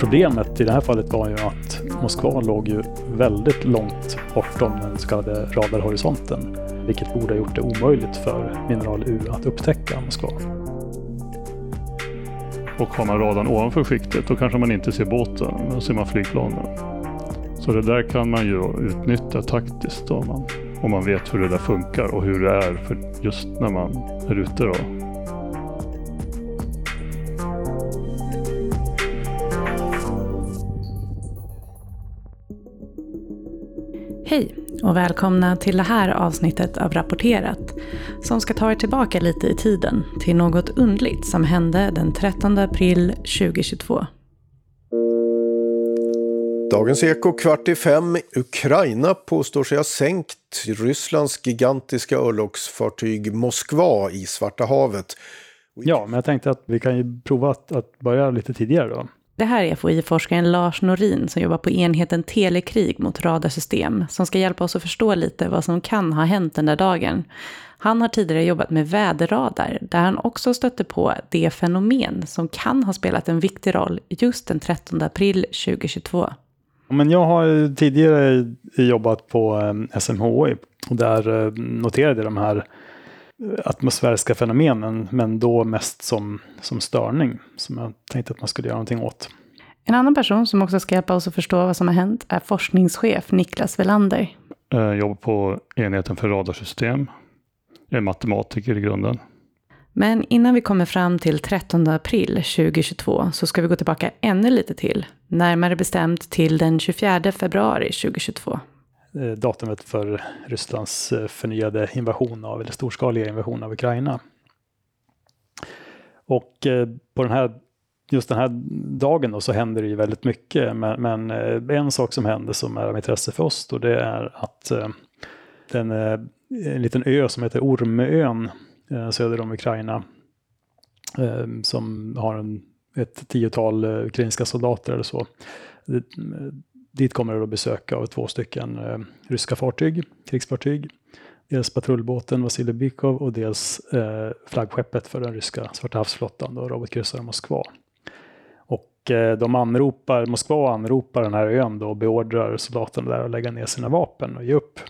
Problemet i det här fallet var ju att Moskva låg ju väldigt långt bortom den så kallade radarhorisonten, vilket borde ha gjort det omöjligt för mineral U att upptäcka Moskva. Och har man radarn ovanför skiktet då kanske man inte ser båten, men då ser man flygplanen. Så det där kan man ju utnyttja taktiskt då, om, man, om man vet hur det där funkar och hur det är för just när man är ute. Då. Hej och välkomna till det här avsnittet av Rapporterat som ska ta er tillbaka lite i tiden till något undligt som hände den 13 april 2022. Dagens Eko kvart i fem. Ukraina påstår sig ha sänkt Rysslands gigantiska örlogsfartyg Moskva i Svarta havet. Ja, men jag tänkte att vi kan ju prova att, att börja lite tidigare då. Det här är FOI-forskaren Lars Norin som jobbar på enheten Telekrig mot radarsystem som ska hjälpa oss att förstå lite vad som kan ha hänt den där dagen. Han har tidigare jobbat med väderradar där han också stötte på det fenomen som kan ha spelat en viktig roll just den 13 april 2022. Men jag har tidigare jobbat på eh, SMHI och där eh, noterade de här atmosfäriska fenomenen, men då mest som, som störning, som jag tänkte att man skulle göra någonting åt. En annan person som också ska hjälpa oss att förstå vad som har hänt är forskningschef Niklas Velander. Jag jobbar på enheten för radarsystem. Jag är matematiker i grunden. Men innan vi kommer fram till 13 april 2022 så ska vi gå tillbaka ännu lite till, närmare bestämt till den 24 februari 2022. Eh, datumet för Rysslands eh, förnyade invasion av, eller storskaliga invasion av Ukraina. Och eh, på den här, just den här dagen då så händer det ju väldigt mycket. Men, men en sak som händer som är av intresse för oss då det är att den, en liten ö som heter Ormön söder om Ukraina som har en, ett tiotal eh, ukrainska soldater eller så dit kommer det då besök av två stycken eh, ryska fartyg, krigsfartyg. Dels patrullbåten Vasilij Bykov och dels eh, flaggskeppet för den ryska Svarta havsflottan, då, robotkryssaren Moskva. Och eh, de anropar, Moskva anropar den här ön då och beordrar soldaterna där att lägga ner sina vapen och ge upp.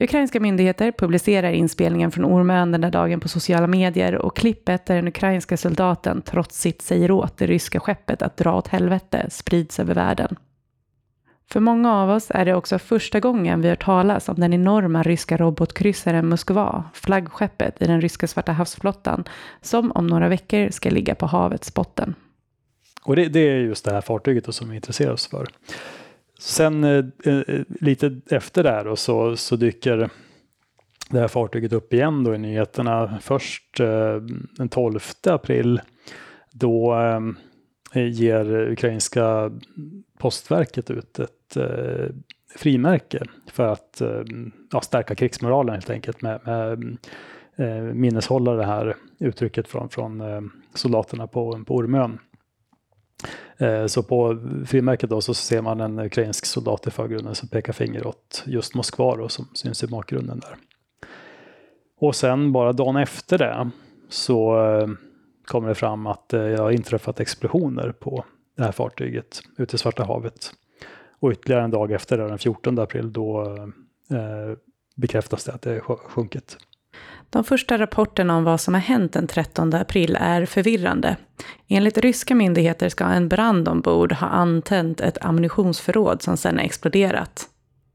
Ukrainska myndigheter publicerar inspelningen från Ormön den där dagen på sociala medier och klippet där den ukrainska soldaten trotsigt säger åt det ryska skeppet att dra åt helvete sprids över världen. För många av oss är det också första gången vi hört talas om den enorma ryska robotkryssaren Moskva, flaggskeppet i den ryska Svarta havsflottan, som om några veckor ska ligga på havets botten. Och det, det är just det här fartyget som vi intresserar oss för. Sen eh, eh, lite efter det här då, så, så dyker det här fartyget upp igen då i nyheterna. Först eh, den 12 april då eh, ger ukrainska postverket ut ett eh, frimärke för att eh, ja, stärka krigsmoralen helt enkelt med, med eh, minneshålla det här uttrycket från, från eh, soldaterna på, på Ormön. Eh, så på frimärket då så ser man en ukrainsk soldat i förgrunden som pekar finger åt just Moskva då, som syns i bakgrunden där. Och sen bara dagen efter det så eh, kommer det fram att eh, det har inträffat explosioner på det här fartyget ute i Svarta havet. Och ytterligare en dag efter det, den 14 april, då eh, bekräftas det att det är sjunkit. De första rapporterna om vad som har hänt den 13 april är förvirrande. Enligt ryska myndigheter ska en brand ombord ha antänt ett ammunitionsförråd som sedan exploderat.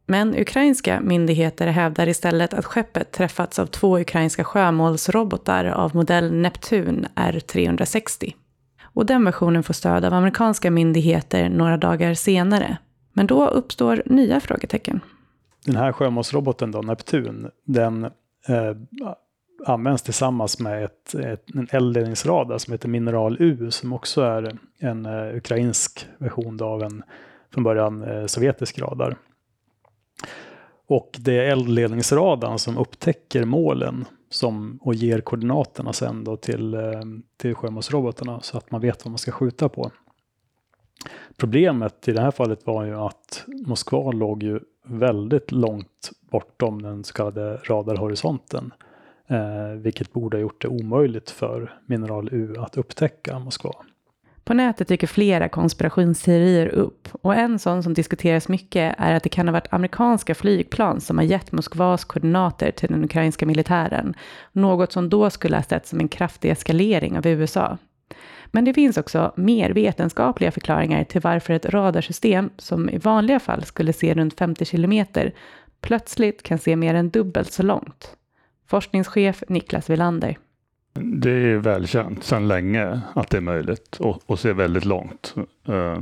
Men ukrainska myndigheter hävdar istället att skeppet träffats av två ukrainska sjömålsrobotar av modell Neptun R360. Och den versionen får stöd av amerikanska myndigheter några dagar senare. Men då uppstår nya frågetecken. Den här sjömålsroboten då, Neptun, den eh, används tillsammans med ett, ett, en eldledningsradar som heter Mineral U som också är en uh, ukrainsk version av en från början uh, sovjetisk radar. Och det är eldledningsradarn som upptäcker målen som, och ger koordinaterna sen då till, uh, till sjömålsrobotarna så att man vet vad man ska skjuta på. problemet i det här fallet var ju att Moskva låg ju väldigt långt bortom den så kallade radarhorisonten. Eh, vilket borde ha gjort det omöjligt för mineral U att upptäcka Moskva. På nätet dyker flera konspirationsteorier upp och en sån som diskuteras mycket är att det kan ha varit amerikanska flygplan som har gett Moskvas koordinater till den ukrainska militären. Något som då skulle ha sett som en kraftig eskalering av USA. Men det finns också mer vetenskapliga förklaringar till varför ett radarsystem som i vanliga fall skulle se runt 50 kilometer plötsligt kan se mer än dubbelt så långt. Forskningschef Niklas Wilander. Det är välkänt sedan länge att det är möjligt att se väldigt långt eh,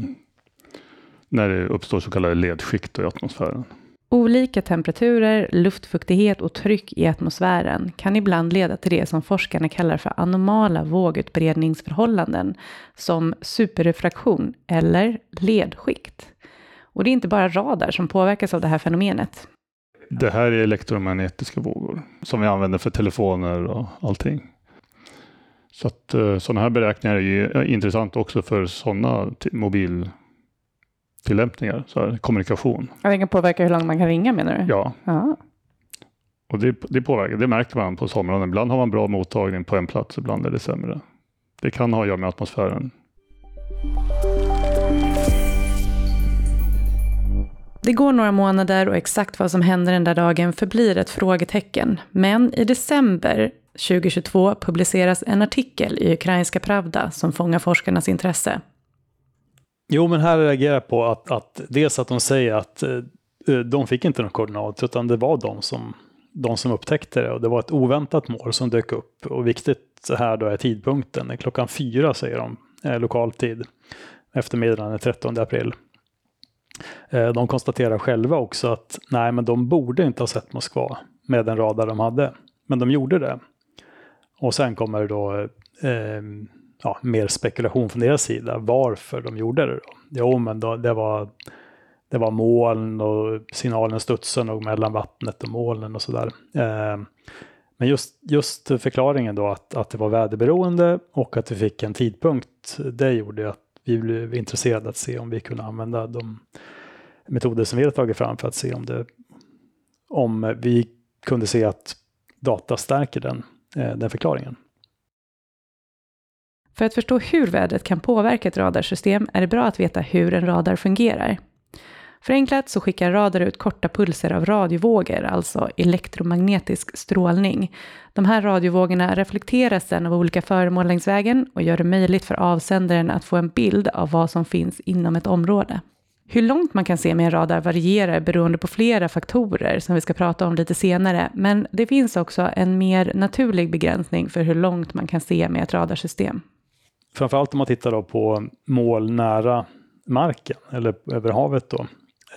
när det uppstår så kallade ledskikt i atmosfären. Olika temperaturer, luftfuktighet och tryck i atmosfären kan ibland leda till det som forskarna kallar för anomala vågutbredningsförhållanden, som superrefraktion eller ledskikt. Och det är inte bara radar som påverkas av det här fenomenet. Det här är elektromagnetiska vågor som vi använder för telefoner och allting. Så att eh, sådana här beräkningar är intressant också för sådana mobiltillämpningar, så här, kommunikation. Ja, det kan påverka hur långt man kan ringa menar du? Ja. ja. Och det, det påverkar, det märker man på somrarna. Ibland har man bra mottagning på en plats, ibland är det sämre. Det kan ha att göra med atmosfären. Det går några månader och exakt vad som händer den där dagen förblir ett frågetecken. Men i december 2022 publiceras en artikel i Ukrainska Pravda som fångar forskarnas intresse. Jo, men här reagerar jag på att, att dels att de säger att eh, de fick inte någon koordinat, utan det var de som, de som upptäckte det och det var ett oväntat mål som dök upp. Och viktigt här då är tidpunkten, klockan fyra säger de, eh, lokal tid, eftermiddagen den 13 april. Eh, de konstaterar själva också att nej, men de borde inte ha sett Moskva med den radar de hade. Men de gjorde det. Och sen kommer det då eh, ja, mer spekulation från deras sida varför de gjorde det. Då. Jo, men då, det, var, det var moln och signalen studsade nog mellan vattnet och molnen och sådär. Eh, men just, just förklaringen då att, att det var väderberoende och att vi fick en tidpunkt, det gjorde att vi blev intresserade att se om vi kunde använda de metoder som vi har tagit fram för att se om, det, om vi kunde se att data stärker den, eh, den förklaringen. För att förstå hur vädret kan påverka ett radarsystem är det bra att veta hur en radar fungerar. Förenklat så skickar radar ut korta pulser av radiovågor, alltså elektromagnetisk strålning. De här radiovågorna reflekteras sedan av olika föremål längs vägen och gör det möjligt för avsändaren att få en bild av vad som finns inom ett område. Hur långt man kan se med en radar varierar beroende på flera faktorer som vi ska prata om lite senare, men det finns också en mer naturlig begränsning för hur långt man kan se med ett radarsystem. Framförallt om man tittar då på mål nära marken eller över havet då,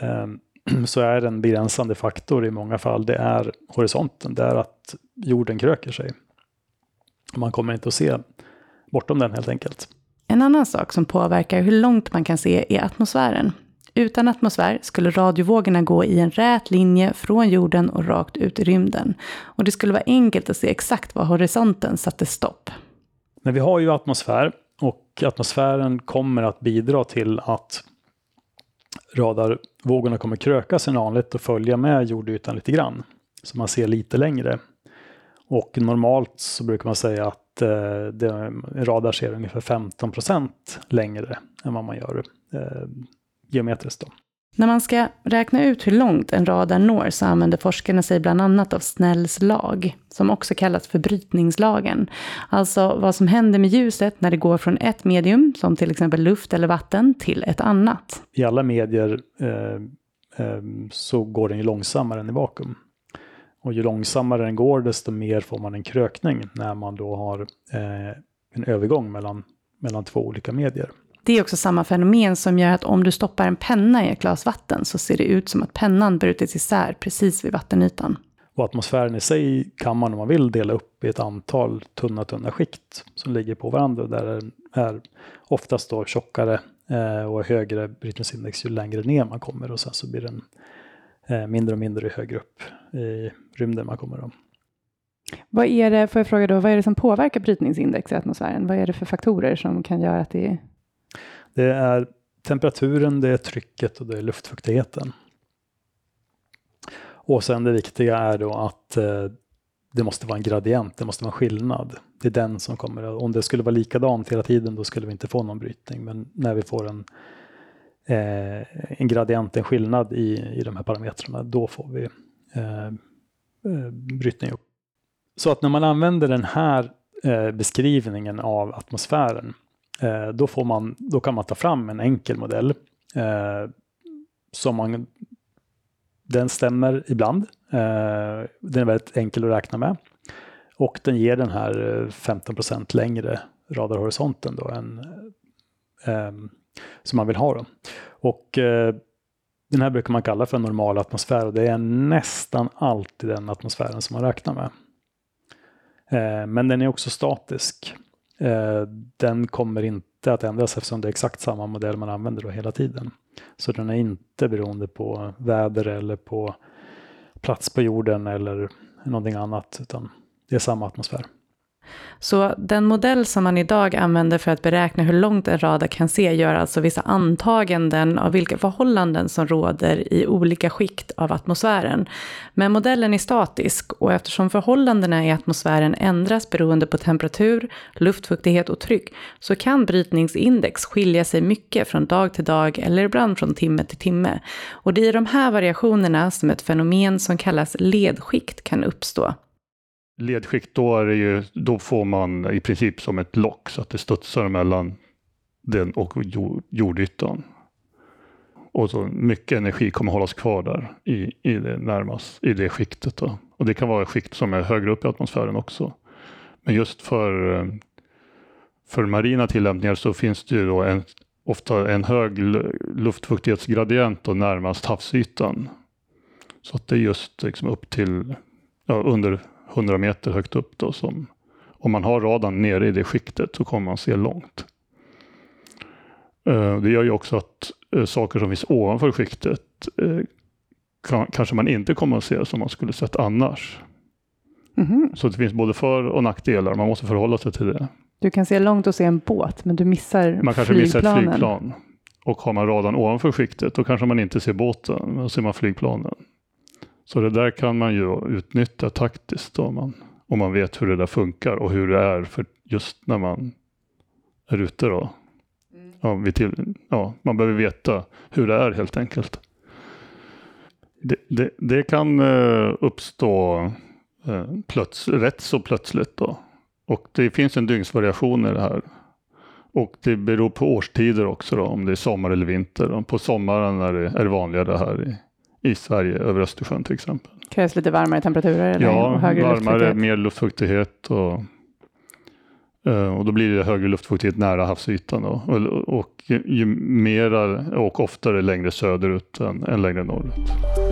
så är en begränsande faktor i många fall, det är horisonten, det är att jorden kröker sig. Man kommer inte att se bortom den helt enkelt. En annan sak som påverkar hur långt man kan se är atmosfären. Utan atmosfär skulle radiovågorna gå i en rät linje från jorden och rakt ut i rymden. Och det skulle vara enkelt att se exakt var horisonten satte stopp. Men vi har ju atmosfär och atmosfären kommer att bidra till att radarvågorna kommer kröka sig vanligt och följa med jordytan lite grann. Så man ser lite längre. Och normalt så brukar man säga att eh, det, radar ser ungefär 15 procent längre än vad man gör eh, geometriskt. Då. När man ska räkna ut hur långt en radar når så använder forskarna sig bland annat av Snells lag, som också kallas för brytningslagen. Alltså vad som händer med ljuset när det går från ett medium, som till exempel luft eller vatten, till ett annat. I alla medier eh, eh, så går den ju långsammare än i vakuum. Och ju långsammare den går, desto mer får man en krökning när man då har eh, en övergång mellan, mellan två olika medier. Det är också samma fenomen som gör att om du stoppar en penna i ett glas vatten så ser det ut som att pennan brutits isär precis vid vattenytan. Och atmosfären i sig kan man om man vill dela upp i ett antal tunna, tunna skikt som ligger på varandra. Där det är oftast då tjockare eh, och högre brytningsindex ju längre ner man kommer och sen så blir den eh, mindre och mindre ju högre upp i rymden man kommer. Då. Vad är det, får jag fråga då, vad är det som påverkar brytningsindex i atmosfären? Vad är det för faktorer som kan göra att det det är temperaturen, det är trycket och det är luftfuktigheten. Och sen det viktiga är då att eh, det måste vara en gradient, det måste vara en skillnad. Det är den som kommer, om det skulle vara likadant hela tiden då skulle vi inte få någon brytning. Men när vi får en, eh, en gradient, en skillnad i, i de här parametrarna, då får vi eh, eh brytning upp. Så att när man använder den här eh, beskrivningen av atmosfären, Eh, då, får man, då kan man ta fram en enkel modell eh, som man den stämmer ibland. Eh, den är väldigt enkel att räkna med. Och den ger den här eh, 15 längre radarhorisonten då än, eh, som man vill ha. Då. Och eh, den här brukar man kalla för en normal atmosfär och det är nästan alltid den atmosfären som man räknar med. Eh, men den är också statisk. Eh, den kommer inte att ändras eftersom det är exakt samma modell man använder då hela tiden. Så den är inte beroende på väder eller på plats på jorden eller någonting annat, utan det är samma atmosfär. Så den modell som man idag använder för att beräkna hur långt en radar kan se gör alltså vissa antaganden av vilka förhållanden som råder i olika skikt av atmosfären. Men modellen är statisk och eftersom förhållandena i atmosfären ändras beroende på temperatur, luftfuktighet och tryck så kan brytningsindex skilja sig mycket från dag till dag eller ibland från timme till timme. Och det är i de här variationerna som ett fenomen som kallas ledskikt kan uppstå ledskikt, då, är det ju, då får man i princip som ett lock så att det studsar mellan den och jordytan. Och så mycket energi kommer hållas kvar där i, i, det, närmast, i det skiktet. Då. Och det kan vara skikt som är högre upp i atmosfären också. Men just för, eh, för marina tillämpningar så finns det ju då en, ofta en hög luftfuktighetsgradient då närmast havsytan. Så att det är just liksom upp till ja, under 100 meter högt upp. Då, som, om man har radarn nere i det skiktet så kommer man se långt. Uh, det gör ju också att uh, saker som finns ovanför skiktet kan, kanske man inte kommer att se som man skulle sett annars. Mm -hmm. Så det finns både för och nackdelar. Man måste förhålla sig till det. Du kan se långt och se en båt, men du missar Man kanske flygplanen. missar ett flygplan. Och har man radarn ovanför skiktet, då kanske man inte ser båten, då ser man flygplanen. Så det där kan man ju utnyttja taktiskt om man, om man vet hur det där funkar och hur det är för just när man är ute. Då. Mm. Ja, vi till, ja, man behöver veta hur det är helt enkelt. Det, det, det kan uh, uppstå uh, plöts, rätt så plötsligt. Då. Och det finns en dygnsvariation i det här. Och det beror på årstider också, då, om det är sommar eller vinter. På sommaren är det, är det vanligare här i, i Sverige över Östersjön till exempel. Krävs lite varmare temperaturer? Eller ja, högre varmare, mer luftfuktighet. Och, eh, och då blir det högre luftfuktighet nära havsytan. Då. Och, och ju mera och oftare längre söderut än, än längre norrut.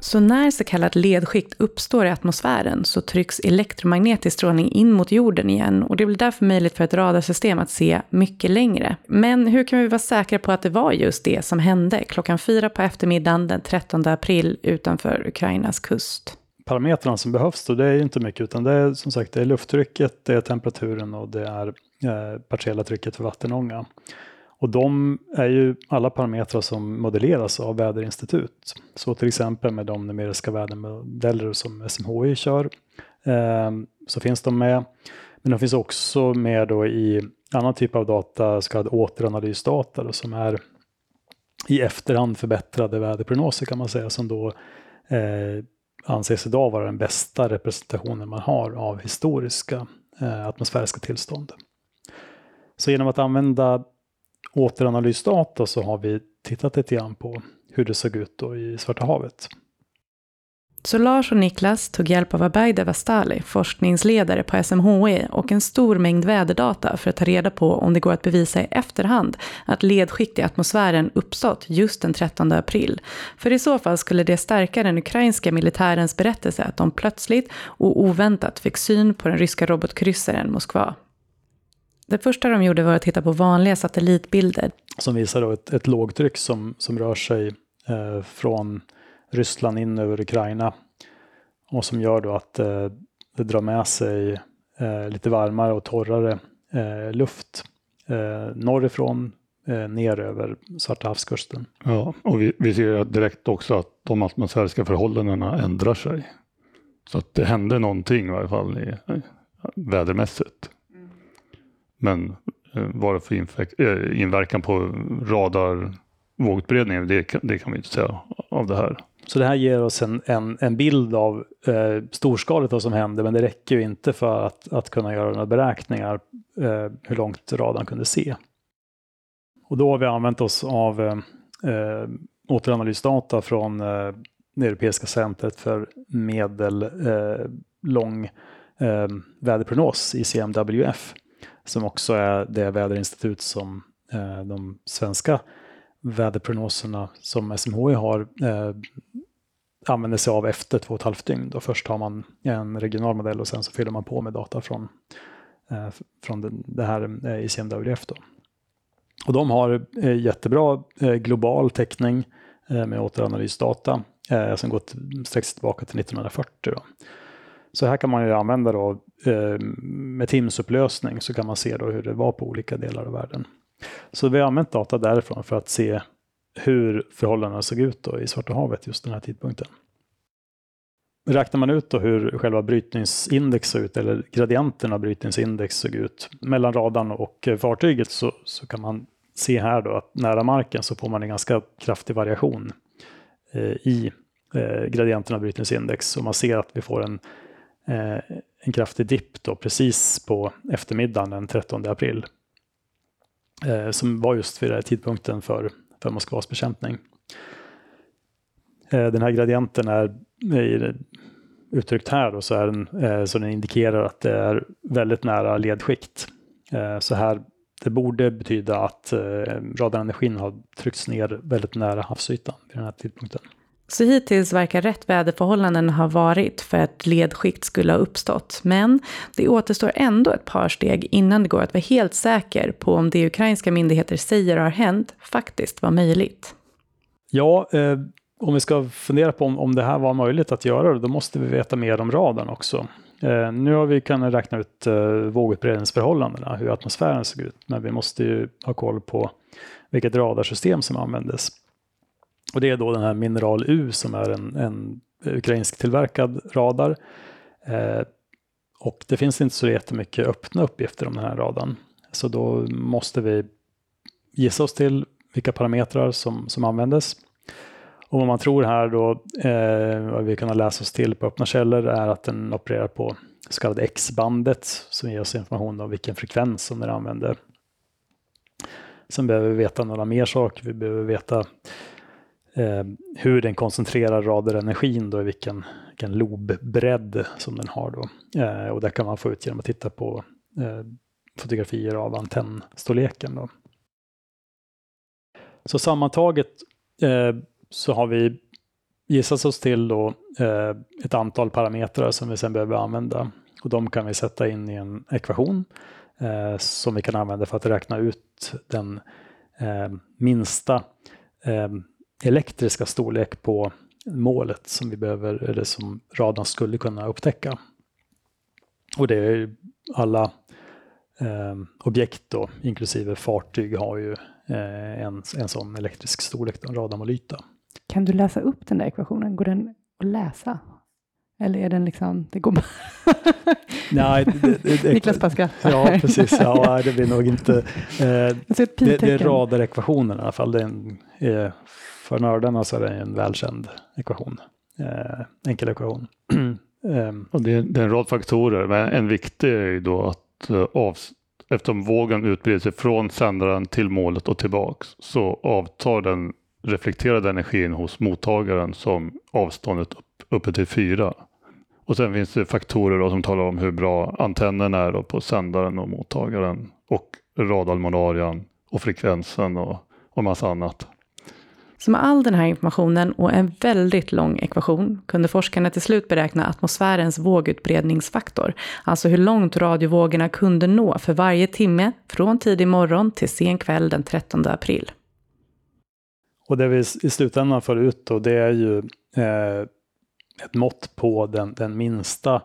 Så när så kallat ledskikt uppstår i atmosfären så trycks elektromagnetisk strålning in mot jorden igen och det blir därför möjligt för ett radarsystem att se mycket längre. Men hur kan vi vara säkra på att det var just det som hände klockan fyra på eftermiddagen den 13 april utanför Ukrainas kust? Parametrarna som behövs då, det är ju inte mycket utan det är som sagt det är lufttrycket, det är temperaturen och det är eh, partiella trycket för vattenånga. Och de är ju alla parametrar som modelleras av väderinstitut. Så till exempel med de numeriska vädermodeller som SMHI kör eh, så finns de med. Men de finns också med då i annan typ av data, så kallad återanalysdata, då, som är i efterhand förbättrade väderprognoser kan man säga, som då eh, anses idag vara den bästa representationen man har av historiska eh, atmosfäriska tillstånd. Så genom att använda återanalysdata så har vi tittat lite grann på hur det såg ut då i Svarta havet. Så Lars och Niklas tog hjälp av Abaida Vastali, forskningsledare på SMHI och en stor mängd väderdata för att ta reda på om det går att bevisa i efterhand att ledskikt i atmosfären uppstått just den 13 april. För i så fall skulle det stärka den ukrainska militärens berättelse att de plötsligt och oväntat fick syn på den ryska robotkryssaren Moskva. Det första de gjorde var att titta på vanliga satellitbilder. Som visar då ett, ett lågtryck som, som rör sig eh, från Ryssland in över Ukraina. Och som gör då att eh, det drar med sig eh, lite varmare och torrare eh, luft eh, norrifrån eh, ner över Svarta havskusten. Ja, och vi, vi ser direkt också att de atmosfäriska förhållandena ändrar sig. Så att det hände någonting i varje fall i, i, vädermässigt. Men eh, vad det för infek- eh, inverkan på radarvågutbredningen, det, det kan vi inte säga av det här. Så det här ger oss en, en, en bild av eh, storskaligt vad som händer, men det räcker ju inte för att, att kunna göra några beräkningar eh, hur långt radarn kunde se. Och då har vi använt oss av eh, eh återanalysdata från eh, det Europeiska centret för medellång eh, eh, väderprognos, ICMWF, som också är det väderinstitut som eh, de svenska väderprognoserna som SMHI har eh, använder sig av efter två och ett halvt dygn. Då först har man en regional modell och sen så fyller man på med data från, eh, från det, det här eh, ICMWF. Då. Och de har eh, jättebra eh, global täckning eh, med återanalysdata eh, som går sträcks tillbaka till 1940. Då. Så här kan man ju använda då eh, Eh, med Teams-upplösning så kan man se då hur det var på olika delar av världen. Så vi har använt data därifrån för att se hur förhållandena såg ut då i Svarta havet just den här tidpunkten. Räknar man ut då hur själva brytningsindex såg ut, eller gradienten av brytningsindex såg ut mellan radarn och eh, fartyget så, så kan man se här då att nära marken så får man en ganska kraftig variation eh, i eh, gradienten av brytningsindex. Och man ser att vi får en, eh, en kraftig dipp då precis på eftermiddagen den 13 april. Eh, som var just vid den här tidpunkten för, för Moskvas bekämpning. Eh, den här gradienten är uttryckt här då, så, är den, eh, så den indikerar att det är väldigt nära ledskikt. Eh, så här, det borde betyda att eh, radarenergin har tryckts ner väldigt nära havsytan vid den här tidpunkten. Så hittills verkar rätt väderförhållanden ha varit för att ledskikt skulle ha uppstått. Men det återstår ändå ett par steg innan det går att vara helt säker på om det ukrainska myndigheter säger har hänt faktiskt var möjligt. Ja, eh, om vi ska fundera på om, om det här var möjligt att göra då måste vi veta mer om radarn också. Eh, nu har vi kunnat räkna ut eh, vågutbredningsförhållandena, hur atmosfären såg ut, men vi måste ju ha koll på vilket radarsystem som användes. Och det är då den här Mineral U som är en, en ukrainsk tillverkad radar. Eh, och det finns inte så jättemycket öppna uppgifter om den här radarn. Så då måste vi gissa oss till vilka parametrar som, som användes. Och vad man tror här då, eh, vad vi kan läsa oss till på öppna källor, är att den opererar på så kallade X-bandet som ger oss information om vilken frekvens som den använder. Sen behöver vi veta några mer saker. Vi behöver veta eh, hur den koncentrerar radarenergin då i vilken, vilken lobbredd som den har då. Eh, och det kan man få ut genom att titta på eh, fotografier av antennstorleken då. Så sammantaget eh, så har vi gissat oss till då eh, ett antal parametrar som vi sen behöver använda. Och de kan vi sätta in i en ekvation eh, som vi kan använda för att räkna ut den eh, minsta eh, elektriska storlek på målet som vi behöver, eller som radarn skulle kunna upptäcka. Och det är alla eh, objekt då, inklusive fartyg, har ju eh, en, en sån elektrisk storlek, en radarmålyta. Kan du läsa upp den där ekvationen? Går den att läsa? Eller är den liksom, det går bara... Nej, det, det, det, Niklas Paska. Ja, precis. Ja, det blir nog inte... Eh, det, det är radarekvationen i alla fall. Det är en, eh, för nördarna så är det en välkänd ekvation. Eh, enkel ekvation. Ehm. Och det, det, är en rad faktorer, men en viktig är ju då att eh, av, eftersom vågen utbreder sig från sändaren till målet och tillbaks så avtar den reflekterade energin hos mottagaren som avståndet upp, uppe till fyra. Och sen finns det faktorer då som talar om hur bra antennen är på sändaren och mottagaren och radarmonarian och frekvensen och, och massa annat. Så med all den här informationen och en väldigt lång ekvation kunde forskarna till slut beräkna atmosfärens vågutbredningsfaktor, alltså hur långt radiovågorna kunde nå för varje timme från tidig morgon till sen kväll den 13 april. Och det vi i slutändan får ut då, det är ju eh, ett mått på den, den minsta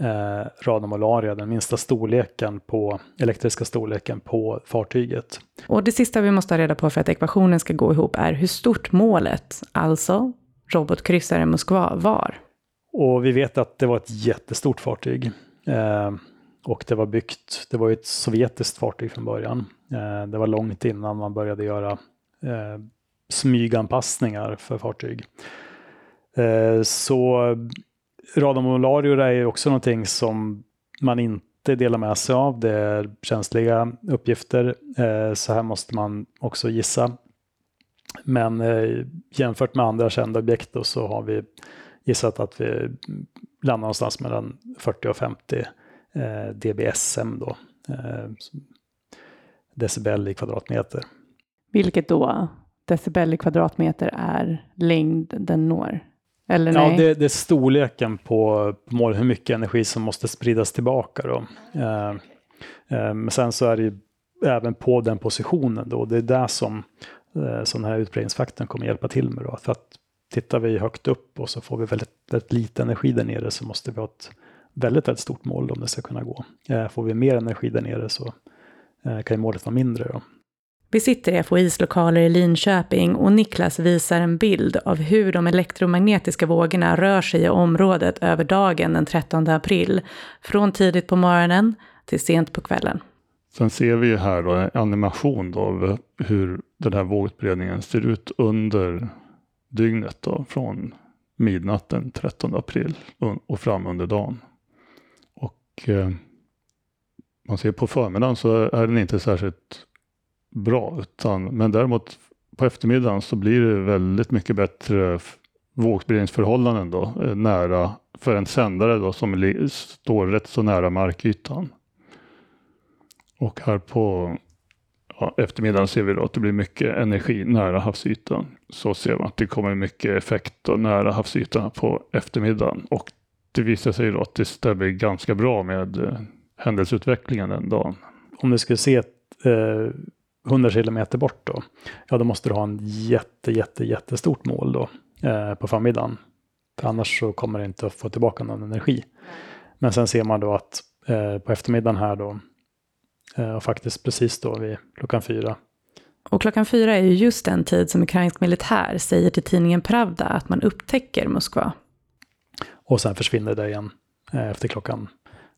eh, radiomalaria, den minsta storleken på elektriska storleken på fartyget. Och det sista vi måste ha reda på för att ekvationen ska gå ihop är hur stort målet, alltså robotkryssaren Moskva, var. Och vi vet att det var ett jättestort fartyg. Eh, och det var byggt, det var ett sovjetiskt fartyg från början. Eh, det var långt innan man började göra eh, smyganpassningar för fartyg. Eh, så radarmolarior är också någonting som man inte delar med sig av. Det är känsliga uppgifter, eh, så här måste man också gissa. Men eh, jämfört med andra kända objekt då, så har vi gissat att vi landar någonstans mellan 40 och 50 eh, dBSM då, decibel i kvadratmeter. Vilket då, decibel i kvadratmeter, är längd den når? Eller nej? Ja, det, det är storleken på, på mål, hur mycket energi som måste spridas tillbaka. Då. Eh, eh, men sen så är det ju även på den positionen då, det är där som eh, sån här utbredningsfaktorn kommer hjälpa till med. Då. För att tittar vi högt upp och så får vi väldigt, väldigt lite energi där nere så måste vi ha ett väldigt, väldigt stort mål om det ska kunna gå. Eh, får vi mer energi där nere så eh, kan ju målet vara mindre. Då. Vi sitter i FOIs lokaler i Linköping och Niklas visar en bild av hur de elektromagnetiska vågorna rör sig i området över dagen den 13 april. Från tidigt på morgonen till sent på kvällen. Sen ser vi här då en animation då av hur den här vågutbredningen ser ut under dygnet då, från midnatt den 13 april och fram under dagen. Och eh, man ser på förmiddagen så är den inte särskilt bra. Utan, men däremot på eftermiddagen så blir det väldigt mycket bättre vågspridningsförhållanden då, eh, nära för en sändare då som står rätt så nära markytan. Och här på ja, eftermiddagen ser vi då att det blir mycket energi nära havsytan. Så ser man att det kommer mycket effekt då nära havsytan på eftermiddagen. Och det visar sig då att det stämmer ganska bra med eh, händelseutvecklingen den dagen. Om du skulle se ett, eh, 100 kilometer bort då, ja då måste du ha en jätte, jätte, jättestort mål då eh, på förmiddagen. För annars så kommer det inte att få tillbaka någon energi. Men sen ser man då att eh, på eftermiddagen här då, eh, och faktiskt precis då vid klockan fyra. Och klockan fyra är ju just den tid som ukrainsk militär säger till tidningen Pravda att man upptäcker Moskva. Och sen försvinner det igen eh, efter klockan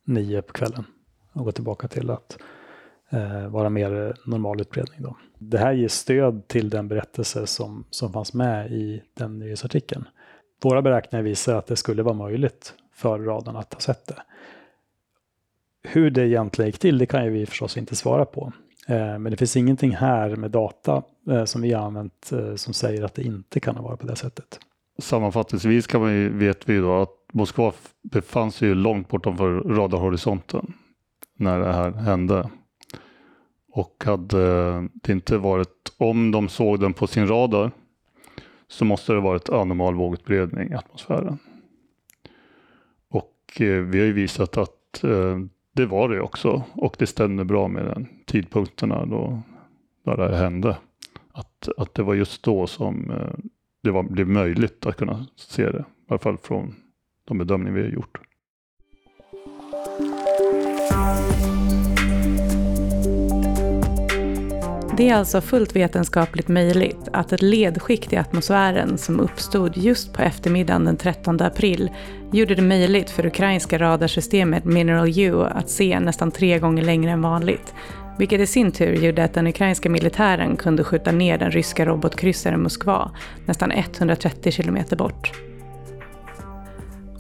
nio på kvällen och går tillbaka till att eh, vara mer normal utbredning. Då. Det här ger stöd till den berättelse som, som fanns med i den nyhetsartikeln. Våra beräkningar visar att det skulle vara möjligt för radarn att ha sett det. Hur det egentligen gick till, det kan ju vi förstås inte svara på. Eh, men det finns ingenting här med data eh, som vi har använt eh, som säger att det inte kan ha varit på det sättet. Sammanfattningsvis kan man ju, vet vi då att Moskva befann sig långt bortanför radarhorisonten när det här hände. Och hade eh, det inte varit, om de såg den på sin radar, så måste det varit anomal vågutbredning i atmosfären. Och eh, vi har ju visat att eh, det var det också. Och det stämde bra med den tidpunkterna då, då det hände. Att, att det var just då som det var, blev möjligt att kunna se det. I alla fall från de bedömningar vi har gjort. Det är alltså fullt vetenskapligt möjligt att ett ledskikt i atmosfären som uppstod just på eftermiddagen den 13 april gjorde det möjligt för ukrainska radarsystemet Mineral U att se nästan tre gånger längre än vanligt. Vilket i sin tur gjorde att den ukrainska militären kunde skjuta ner den ryska robotkryssaren Moskva nästan 130 kilometer bort.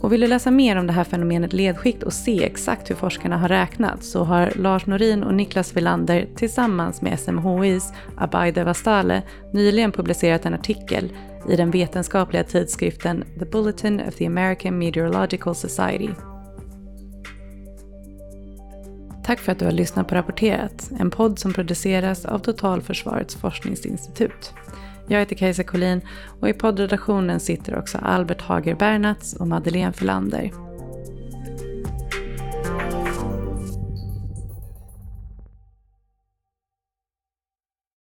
Och vill du läsa mer om det här fenomenet ledskikt och se exakt hur forskarna har räknat så har Lars Norin och Niklas Villander tillsammans med SMHIs Abay Vastale nyligen publicerat en artikel i den vetenskapliga tidskriften The Bulletin of the American Meteorological Society. Tack för att du har lyssnat på Rapporterat, en podd som produceras av Totalförsvarets forskningsinstitut. Jag heter Kajsa Collin och i poddredaktionen sitter också Albert Hager Bernats och Madeleine Filander.